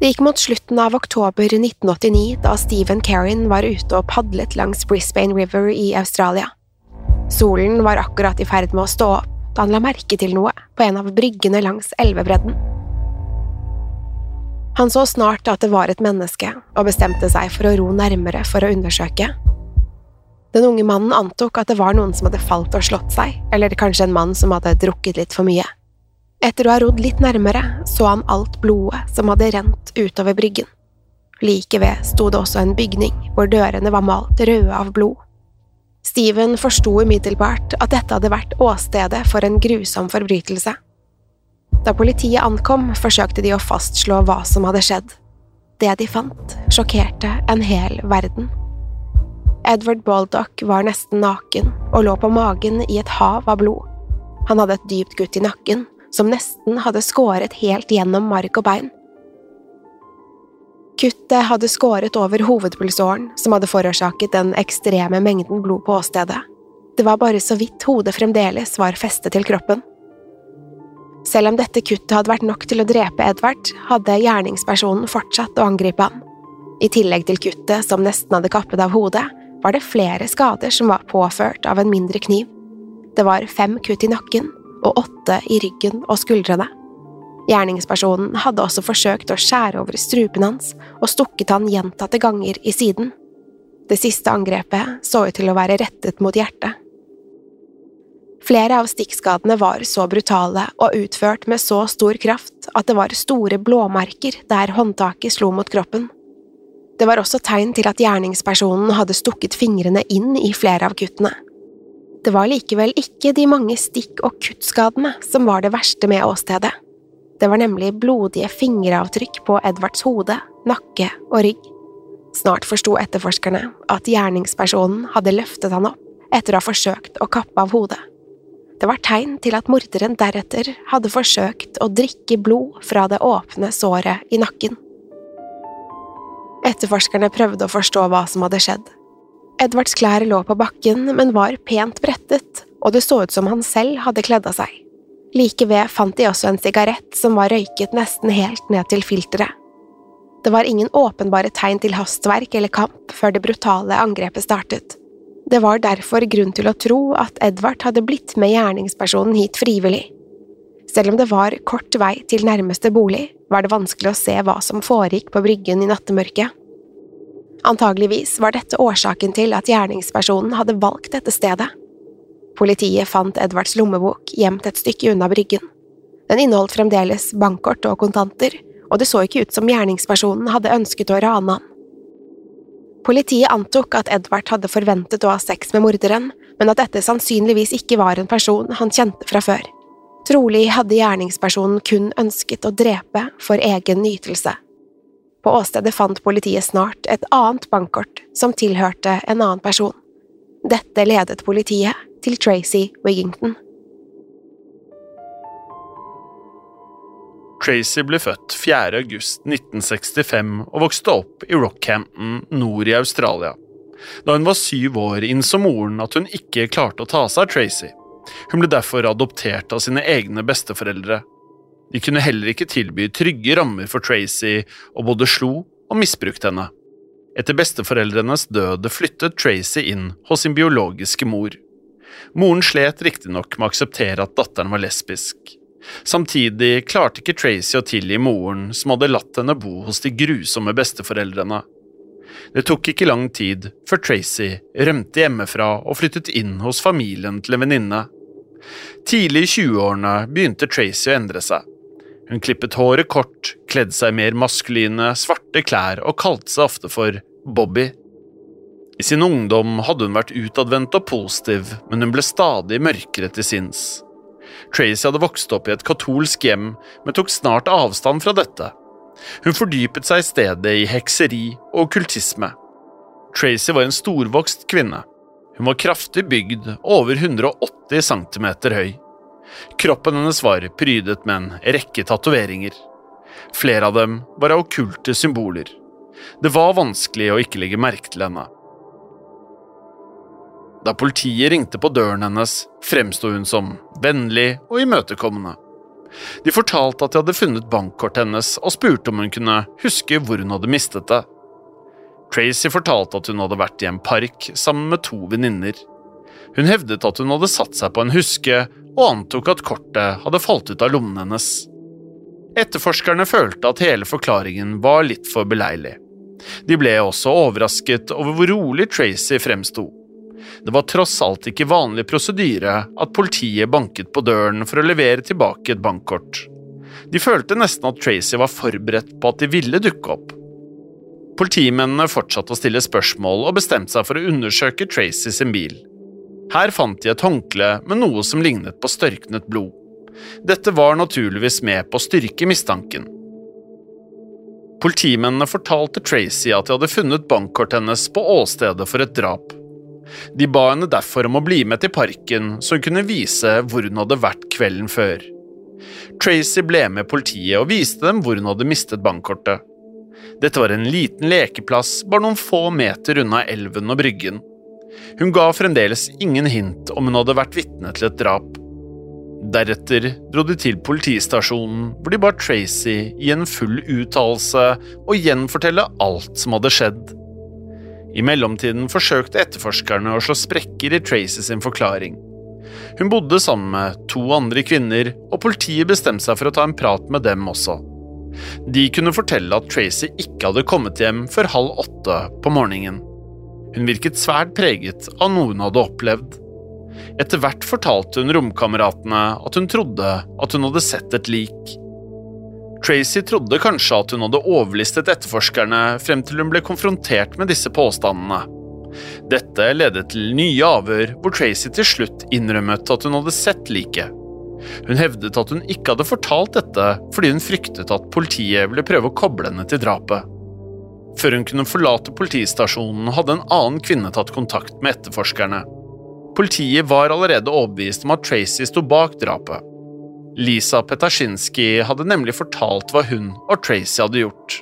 Det gikk mot slutten av oktober 1989 da Stephen Carrin var ute og padlet langs Brisbane River i Australia. Solen var akkurat i ferd med å stå opp da han la merke til noe på en av bryggene langs elvebredden. Han så snart at det var et menneske, og bestemte seg for å ro nærmere for å undersøke. Den unge mannen antok at det var noen som hadde falt og slått seg, eller kanskje en mann som hadde drukket litt for mye. Etter å ha rodd litt nærmere så han alt blodet som hadde rent utover bryggen. Like ved sto det også en bygning hvor dørene var malt røde av blod. Steven forsto umiddelbart at dette hadde vært åstedet for en grusom forbrytelse. Da politiet ankom, forsøkte de å fastslå hva som hadde skjedd. Det de fant, sjokkerte en hel verden. Edward Baldock var nesten naken og lå på magen i et hav av blod. Han hadde et dypt gutt i nakken, som nesten hadde skåret helt gjennom mark og bein. Kuttet hadde skåret over hovedpulsåren, som hadde forårsaket den ekstreme mengden blod på åstedet. Det var bare så vidt hodet fremdeles var festet til kroppen. Selv om dette kuttet hadde vært nok til å drepe Edvard, hadde gjerningspersonen fortsatt å angripe ham. I tillegg til kuttet som nesten hadde kappet av hodet, var det flere skader som var påført av en mindre kniv. Det var fem kutt i nakken og åtte i ryggen og skuldrene. Gjerningspersonen hadde også forsøkt å skjære over strupen hans og stukket han gjentatte ganger i siden. Det siste angrepet så ut til å være rettet mot hjertet. Flere av stikkskadene var så brutale og utført med så stor kraft at det var store blåmerker der håndtaket slo mot kroppen. Det var også tegn til at gjerningspersonen hadde stukket fingrene inn i flere av kuttene. Det var likevel ikke de mange stikk- og kuttskadene som var det verste med åstedet. Det var nemlig blodige fingeravtrykk på Edvards hode, nakke og rygg. Snart forsto etterforskerne at gjerningspersonen hadde løftet han opp etter å ha forsøkt å kappe av hodet. Det var tegn til at morderen deretter hadde forsøkt å drikke blod fra det åpne såret i nakken. Etterforskerne prøvde å forstå hva som hadde skjedd. Edvards klær lå på bakken, men var pent brettet, og det så ut som han selv hadde kledd av seg. Like ved fant de også en sigarett som var røyket nesten helt ned til filteret. Det var ingen åpenbare tegn til hastverk eller kamp før det brutale angrepet startet. Det var derfor grunn til å tro at Edvard hadde blitt med gjerningspersonen hit frivillig. Selv om det var kort vei til nærmeste bolig, var det vanskelig å se hva som foregikk på bryggen i nattemørket. Antageligvis var dette årsaken til at gjerningspersonen hadde valgt dette stedet. Politiet fant Edvards lommebok gjemt et stykke unna bryggen. Den inneholdt fremdeles bankkort og kontanter, og det så ikke ut som gjerningspersonen hadde ønsket å rane han. Politiet antok at Edvard hadde forventet å ha sex med morderen, men at dette sannsynligvis ikke var en person han kjente fra før. Trolig hadde gjerningspersonen kun ønsket å drepe for egen nytelse. På åstedet fant politiet snart et annet bankkort som tilhørte en annen person. Dette ledet politiet til Tracy Wigington. Tracy ble født 4. august 1965 og vokste opp i Rockhampton nord i Australia. Da hun var syv år, innså moren at hun ikke klarte å ta seg av Tracy. Hun ble derfor adoptert av sine egne besteforeldre. De kunne heller ikke tilby trygge rammer for Tracy, og både slo og misbrukte henne. Etter besteforeldrenes død flyttet Tracy inn hos sin biologiske mor. Moren slet riktignok med å akseptere at datteren var lesbisk. Samtidig klarte ikke Tracy å tilgi moren som hadde latt henne bo hos de grusomme besteforeldrene. Det tok ikke lang tid før Tracy rømte hjemmefra og flyttet inn hos familien til en venninne. Tidlig i 20-årene begynte Tracy å endre seg. Hun klippet håret kort, kledde seg mer maskuline, svarte klær og kalte seg ofte for Bobby. I sin ungdom hadde hun vært utadvendt og positiv, men hun ble stadig mørkere til sinns. Tracy hadde vokst opp i et katolsk hjem, men tok snart avstand fra dette. Hun fordypet seg i stedet i hekseri og okkultisme. Tracy var en storvokst kvinne. Hun var kraftig bygd og over 180 cm høy. Kroppen hennes var prydet med en rekke tatoveringer. Flere av dem var av okkulte symboler. Det var vanskelig å ikke legge merke til henne. Da politiet ringte på døren hennes, fremsto hun som vennlig og imøtekommende. De fortalte at de hadde funnet bankkortet hennes og spurte om hun kunne huske hvor hun hadde mistet det. Tracy fortalte at hun hadde vært i en park sammen med to venninner. Hun hevdet at hun hadde satt seg på en huske og antok at kortet hadde falt ut av lommen hennes. Etterforskerne følte at hele forklaringen var litt for beleilig. De ble også overrasket over hvor rolig Tracy fremsto. Det var tross alt ikke vanlig prosedyre at politiet banket på døren for å levere tilbake et bankkort. De følte nesten at Tracy var forberedt på at de ville dukke opp. Politimennene fortsatte å stille spørsmål og bestemte seg for å undersøke Tracy sin bil. Her fant de et håndkle med noe som lignet på størknet blod. Dette var naturligvis med på å styrke mistanken. Politimennene fortalte Tracy at de hadde funnet bankkortet hennes på åstedet for et drap. De ba henne derfor om å bli med til parken så hun kunne vise hvor hun hadde vært kvelden før. Tracy ble med politiet og viste dem hvor hun hadde mistet bankkortet. Dette var en liten lekeplass bare noen få meter unna elven og bryggen. Hun ga fremdeles ingen hint om hun hadde vært vitne til et drap. Deretter dro de til politistasjonen, hvor de ba Tracy gi en full uttalelse og gjenfortelle alt som hadde skjedd. I mellomtiden forsøkte etterforskerne å slå sprekker i Tracy sin forklaring. Hun bodde sammen med to andre kvinner, og politiet bestemte seg for å ta en prat med dem også. De kunne fortelle at Tracy ikke hadde kommet hjem før halv åtte på morgenen. Hun virket svært preget av noe hun hadde opplevd. Etter hvert fortalte hun romkameratene at hun trodde at hun hadde sett et lik. Tracy trodde kanskje at hun hadde overlistet etterforskerne frem til hun ble konfrontert med disse påstandene. Dette ledet til nye avhør, hvor Tracy til slutt innrømmet at hun hadde sett liket. Hun hevdet at hun ikke hadde fortalt dette fordi hun fryktet at politiet ville prøve å koble henne til drapet. Før hun kunne forlate politistasjonen, hadde en annen kvinne tatt kontakt med etterforskerne. Politiet var allerede overbevist om at Tracy sto bak drapet. Lisa Petasjinski hadde nemlig fortalt hva hun og Tracy hadde gjort.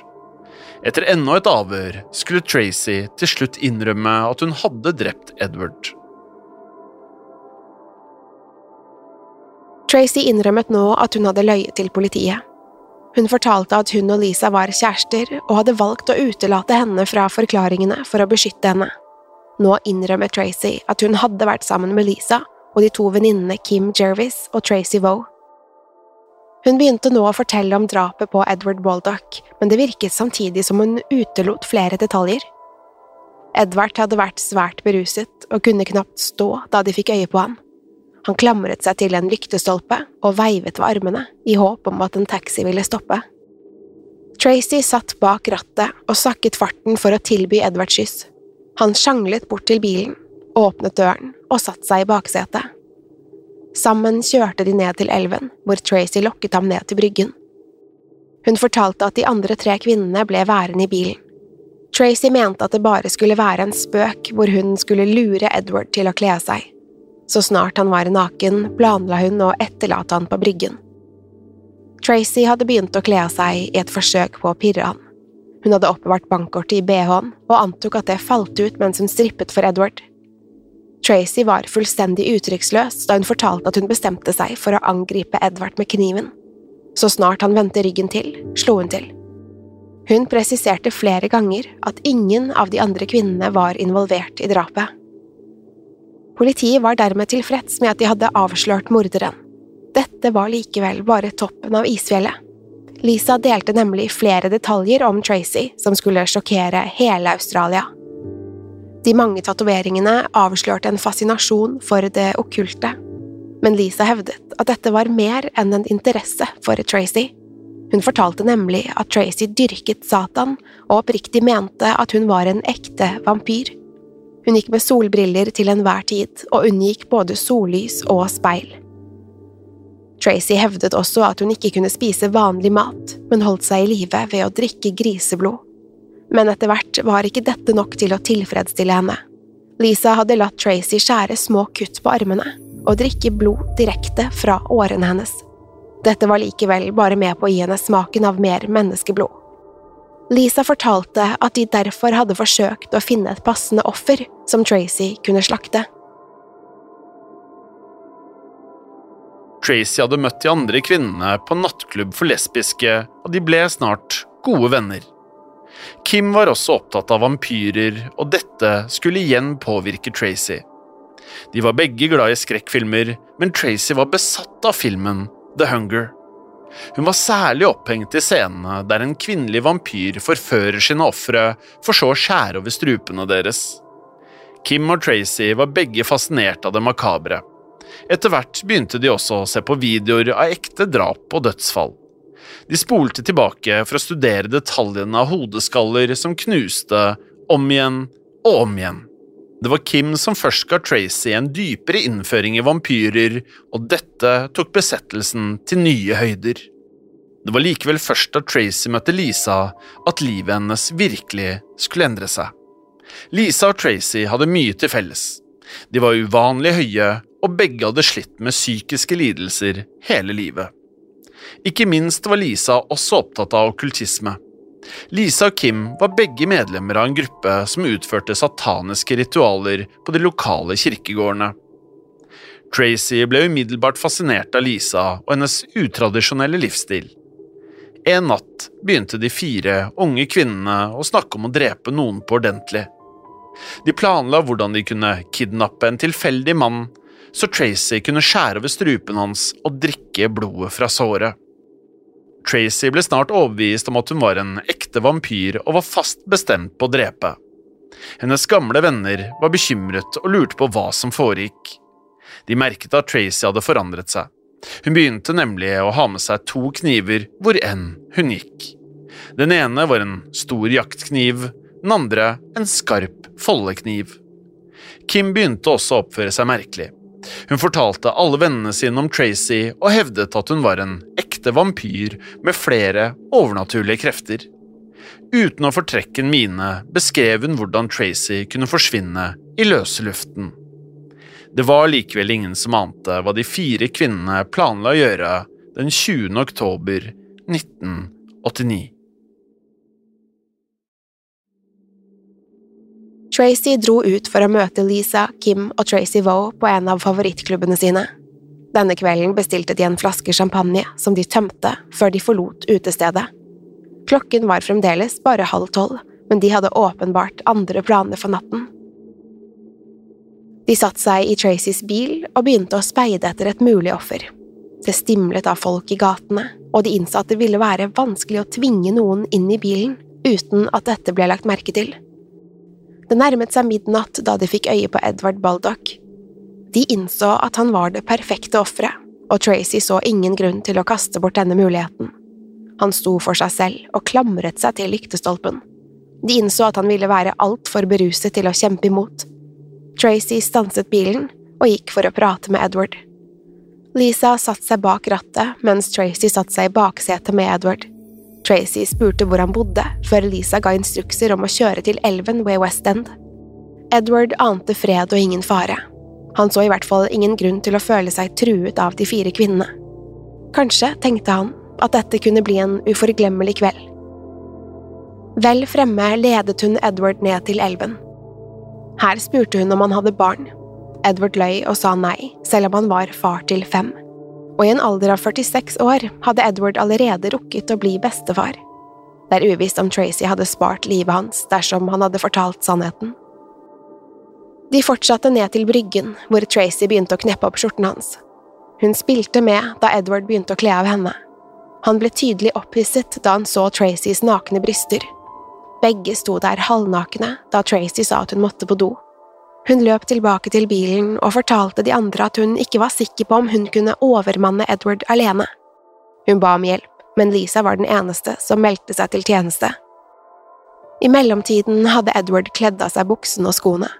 Etter enda et avhør skulle Tracy til slutt innrømme at hun hadde drept Edward. Tracy innrømmet nå at hun hadde løyet til politiet. Hun fortalte at hun og Lisa var kjærester, og hadde valgt å utelate henne fra forklaringene for å beskytte henne. Nå innrømmer Tracy at hun hadde vært sammen med Lisa og de to venninnene Kim Jervis og Tracy Voe. Hun begynte nå å fortelle om drapet på Edward Baldock, men det virket samtidig som hun utelot flere detaljer. Edvard hadde vært svært beruset og kunne knapt stå da de fikk øye på ham. Han klamret seg til en lyktestolpe og veivet ved armene i håp om at en taxi ville stoppe. Tracy satt bak rattet og sakket farten for å tilby Edvard skyss. Han sjanglet bort til bilen, åpnet døren og satte seg i baksetet. Sammen kjørte de ned til elven, hvor Tracy lokket ham ned til bryggen. Hun fortalte at de andre tre kvinnene ble værende i bilen. Tracy mente at det bare skulle være en spøk hvor hun skulle lure Edward til å kle av seg. Så snart han var naken, planla hun å etterlate han på bryggen. Tracy hadde begynt å kle av seg i et forsøk på å pirre han. Hun hadde oppbevart bankkortet i bh-en og antok at det falt ut mens hun strippet for Edward. Tracy var fullstendig uttrykksløs da hun fortalte at hun bestemte seg for å angripe Edward med kniven. Så snart han vendte ryggen til, slo hun til. Hun presiserte flere ganger at ingen av de andre kvinnene var involvert i drapet. Politiet var dermed tilfreds med at de hadde avslørt morderen. Dette var likevel bare toppen av isfjellet. Lisa delte nemlig flere detaljer om Tracy som skulle sjokkere hele Australia. De mange tatoveringene avslørte en fascinasjon for det okkulte, men Lisa hevdet at dette var mer enn en interesse for Tracy. Hun fortalte nemlig at Tracy dyrket Satan og oppriktig mente at hun var en ekte vampyr. Hun gikk med solbriller til enhver tid og unngikk både sollys og speil. Tracy hevdet også at hun ikke kunne spise vanlig mat, men holdt seg i live ved å drikke griseblod. Men etter hvert var ikke dette nok til å tilfredsstille henne. Lisa hadde latt Tracy skjære små kutt på armene og drikke blod direkte fra årene hennes. Dette var likevel bare med på å gi henne smaken av mer menneskeblod. Lisa fortalte at de derfor hadde forsøkt å finne et passende offer som Tracy kunne slakte. Tracy hadde møtt de andre kvinnene på nattklubb for lesbiske, og de ble snart gode venner. Kim var også opptatt av vampyrer, og dette skulle igjen påvirke Tracy. De var begge glad i skrekkfilmer, men Tracy var besatt av filmen The Hunger. Hun var særlig opphengt i scenene der en kvinnelig vampyr forfører sine ofre, for så å skjære over strupene deres. Kim og Tracy var begge fascinert av det makabre. Etter hvert begynte de også å se på videoer av ekte drap og dødsfall. De spolte tilbake for å studere detaljene av hodeskaller som knuste, om igjen og om igjen. Det var Kim som først ga Tracy en dypere innføring i vampyrer, og dette tok besettelsen til nye høyder. Det var likevel først da Tracy møtte Lisa at livet hennes virkelig skulle endre seg. Lisa og Tracy hadde mye til felles. De var uvanlig høye, og begge hadde slitt med psykiske lidelser hele livet. Ikke minst var Lisa også opptatt av okkultisme. Lisa og Kim var begge medlemmer av en gruppe som utførte sataniske ritualer på de lokale kirkegårdene. Tracy ble umiddelbart fascinert av Lisa og hennes utradisjonelle livsstil. En natt begynte de fire unge kvinnene å snakke om å drepe noen på ordentlig. De planla hvordan de kunne kidnappe en tilfeldig mann, så Tracy kunne skjære over strupen hans og drikke blodet fra såret. Tracy ble snart overbevist om at hun var en ekte vampyr og var fast bestemt på å drepe. Hennes gamle venner var bekymret og lurte på hva som foregikk. De merket at Tracy hadde forandret seg. Hun begynte nemlig å ha med seg to kniver hvor enn hun gikk. Den ene var en stor jaktkniv, den andre en skarp foldekniv. Kim begynte også å oppføre seg merkelig. Hun fortalte alle vennene sine om Tracy og hevdet at hun var en ekte vampyr med flere overnaturlige krefter. Uten å fortrekke en mine beskrev hun hvordan Tracy kunne forsvinne i løse luften. Det var likevel ingen som ante hva de fire kvinnene planla å gjøre den 20. oktober 1989. Tracy dro ut for å møte Lisa, Kim og Tracy Voe på en av favorittklubbene sine. Denne kvelden bestilte de en flaske champagne som de tømte før de forlot utestedet. Klokken var fremdeles bare halv tolv, men de hadde åpenbart andre planer for natten. De satte seg i Tracys bil og begynte å speide etter et mulig offer. Det stimlet av folk i gatene, og de innsatte ville være vanskelig å tvinge noen inn i bilen uten at dette ble lagt merke til. Det nærmet seg midnatt da de fikk øye på Edvard Baldock, de innså at han var det perfekte offeret, og Tracy så ingen grunn til å kaste bort denne muligheten. Han sto for seg selv og klamret seg til lyktestolpen. De innså at han ville være altfor beruset til å kjempe imot. Tracy stanset bilen og gikk for å prate med Edward. Lisa satte seg bak rattet mens Tracy satte seg i baksetet med Edward. Tracy spurte hvor han bodde, før Lisa ga instrukser om å kjøre til elven ved West End. Edward ante fred og ingen fare, han så i hvert fall ingen grunn til å føle seg truet av de fire kvinnene. Kanskje, tenkte han, at dette kunne bli en uforglemmelig kveld. Vel fremme ledet hun Edward ned til elven. Her spurte hun om han hadde barn. Edward løy og sa nei, selv om han var far til fem. Og i en alder av 46 år hadde Edward allerede rukket å bli bestefar. Det er uvisst om Tracy hadde spart livet hans dersom han hadde fortalt sannheten. De fortsatte ned til bryggen, hvor Tracy begynte å kneppe opp skjorten hans. Hun spilte med da Edward begynte å kle av henne. Han ble tydelig opphisset da han så Tracys nakne bryster. Begge sto der halvnakne da Tracy sa at hun måtte på do. Hun løp tilbake til bilen og fortalte de andre at hun ikke var sikker på om hun kunne overmanne Edward alene. Hun ba om hjelp, men Lisa var den eneste som meldte seg til tjeneste. I mellomtiden hadde Edward kledd av seg buksene og skoene.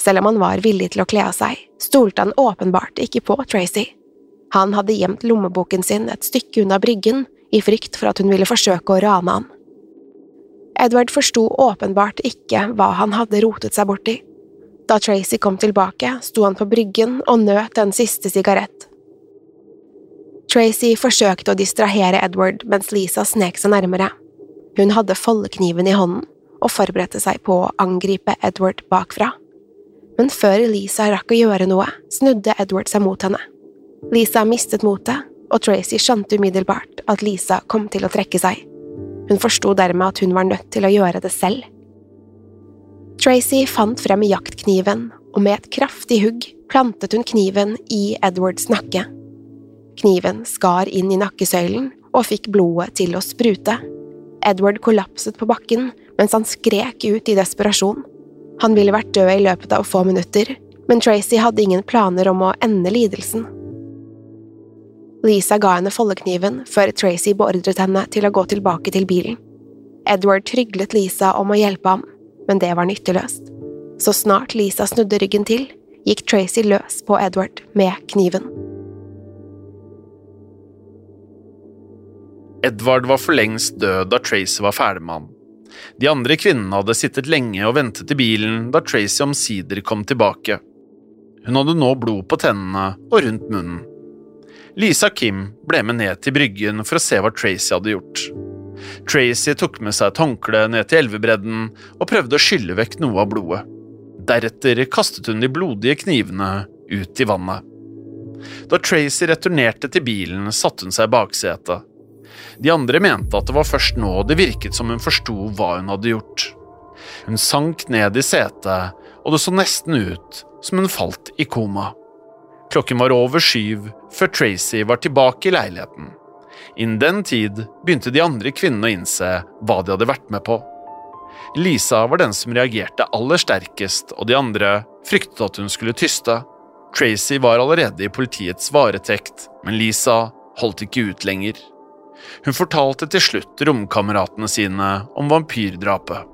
Selv om han var villig til å kle av seg, stolte han åpenbart ikke på Tracy. Han hadde gjemt lommeboken sin et stykke unna bryggen i frykt for at hun ville forsøke å rane ham. Edward forsto åpenbart ikke hva han hadde rotet seg borti. Da Tracy kom tilbake, sto han på bryggen og nøt en siste sigarett. Tracy forsøkte å distrahere Edward mens Lisa snek seg nærmere. Hun hadde foldekniven i hånden og forberedte seg på å angripe Edward bakfra men før Lisa rakk å gjøre noe, snudde Edward seg mot henne. Lisa mistet motet, og Tracy skjønte umiddelbart at Lisa kom til å trekke seg. Hun forsto dermed at hun var nødt til å gjøre det selv. Tracy fant frem jaktkniven, og med et kraftig hugg plantet hun kniven i Edwards nakke. Kniven skar inn i nakkesøylen og fikk blodet til å sprute. Edward kollapset på bakken mens han skrek ut i desperasjon. Han ville vært død i løpet av få minutter, men Tracy hadde ingen planer om å ende lidelsen. Lisa ga henne foldekniven før Tracy beordret henne til å gå tilbake til bilen. Edward tryglet Lisa om å hjelpe ham, men det var nytteløst. Så snart Lisa snudde ryggen til, gikk Tracy løs på Edward med kniven. Edward var for lengst død da Tracy var ferdig med ham. De andre kvinnene hadde sittet lenge og ventet i bilen da Tracy omsider kom tilbake. Hun hadde nå blod på tennene og rundt munnen. Lisa Kim ble med ned til bryggen for å se hva Tracy hadde gjort. Tracy tok med seg et håndkle ned til elvebredden og prøvde å skylle vekk noe av blodet. Deretter kastet hun de blodige knivene ut i vannet. Da Tracy returnerte til bilen, satte hun seg i baksetet. De andre mente at det var først nå det virket som hun forsto hva hun hadde gjort. Hun sank ned i setet, og det så nesten ut som hun falt i koma. Klokken var over syv før Tracy var tilbake i leiligheten. Innen den tid begynte de andre kvinnene å innse hva de hadde vært med på. Lisa var den som reagerte aller sterkest, og de andre fryktet at hun skulle tyste. Tracy var allerede i politiets varetekt, men Lisa holdt ikke ut lenger. Hun fortalte til slutt romkameratene sine om vampyrdrapet.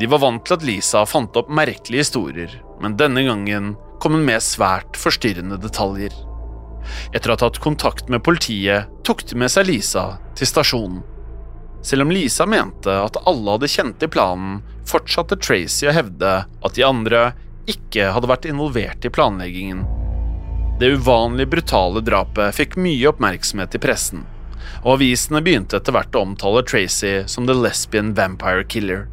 De var vant til at Lisa fant opp merkelige historier, men denne gangen kom hun med svært forstyrrende detaljer. Etter å ha tatt kontakt med politiet tok de med seg Lisa til stasjonen. Selv om Lisa mente at alle hadde kjent til planen, fortsatte Tracy å hevde at de andre ikke hadde vært involvert i planleggingen. Det uvanlig brutale drapet fikk mye oppmerksomhet i pressen og avisene begynte etter hvert å omtale Tracy som The Lesbian Vampire Killer.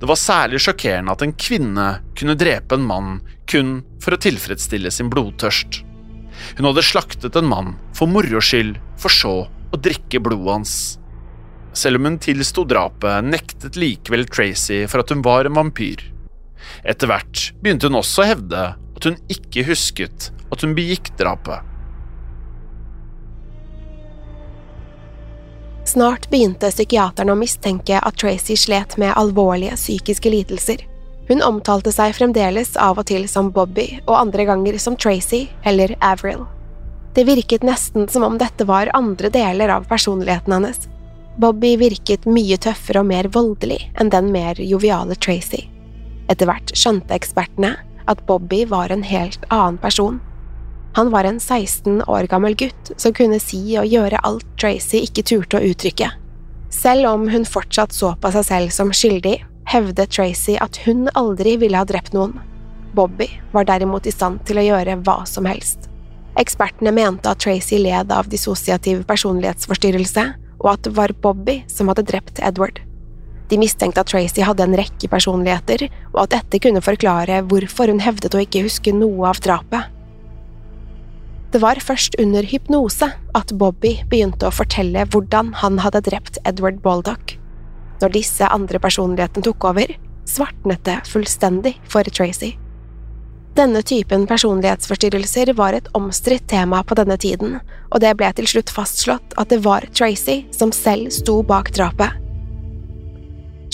Det var særlig sjokkerende at en kvinne kunne drepe en mann kun for å tilfredsstille sin blodtørst. Hun hadde slaktet en mann for moro skyld, for så å drikke blodet hans. Selv om hun tilsto drapet, nektet likevel Tracy for at hun var en vampyr. Etter hvert begynte hun også å hevde at hun ikke husket at hun begikk drapet. Snart begynte psykiaterne å mistenke at Tracy slet med alvorlige psykiske lidelser. Hun omtalte seg fremdeles av og til som Bobby, og andre ganger som Tracy eller Avril. Det virket nesten som om dette var andre deler av personligheten hennes. Bobby virket mye tøffere og mer voldelig enn den mer joviale Tracy. Etter hvert skjønte ekspertene at Bobby var en helt annen person. Han var en 16 år gammel gutt som kunne si og gjøre alt Tracy ikke turte å uttrykke. Selv om hun fortsatt så på seg selv som skyldig, hevdet Tracy at hun aldri ville ha drept noen. Bobby var derimot i stand til å gjøre hva som helst. Ekspertene mente at Tracy led av dissosiativ personlighetsforstyrrelse, og at det var Bobby som hadde drept Edward. De mistenkte at Tracy hadde en rekke personligheter, og at dette kunne forklare hvorfor hun hevdet å ikke huske noe av drapet. Det var først under hypnose at Bobby begynte å fortelle hvordan han hadde drept Edward Baldock. Når disse andre personlighetene tok over, svartnet det fullstendig for Tracy. Denne typen personlighetsforstyrrelser var et omstridt tema på denne tiden, og det ble til slutt fastslått at det var Tracy som selv sto bak drapet.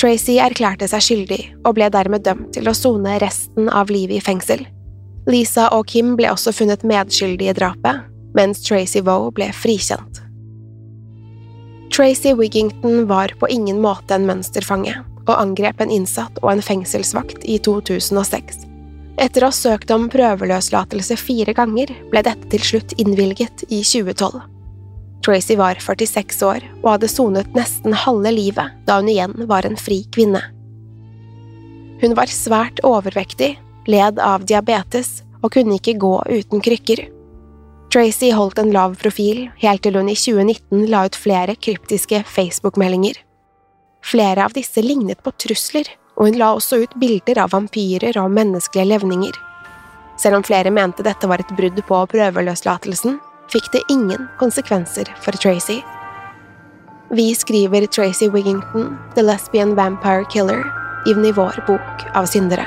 Tracy erklærte seg skyldig og ble dermed dømt til å sone resten av livet i fengsel. Lisa og Kim ble også funnet medskyldige i drapet, mens Tracy Voe ble frikjent. Tracy Wigington var på ingen måte en mønsterfange, og angrep en innsatt og en fengselsvakt i 2006. Etter å ha søkt om prøveløslatelse fire ganger, ble dette til slutt innvilget i 2012. Tracy var 46 år og hadde sonet nesten halve livet da hun igjen var en fri kvinne. Hun var svært overvektig, led av diabetes og kunne ikke gå uten krykker. Tracy holdt en lav profil helt til hun i 2019 la ut flere kryptiske Facebook-meldinger. Flere av disse lignet på trusler, og hun la også ut bilder av vampyrer og menneskelige levninger. Selv om flere mente dette var et brudd på prøveløslatelsen, fikk det ingen konsekvenser for Tracy. Vi skriver Tracy Wigington, The Lesbian Vampire Killer, i vår bok av syndere.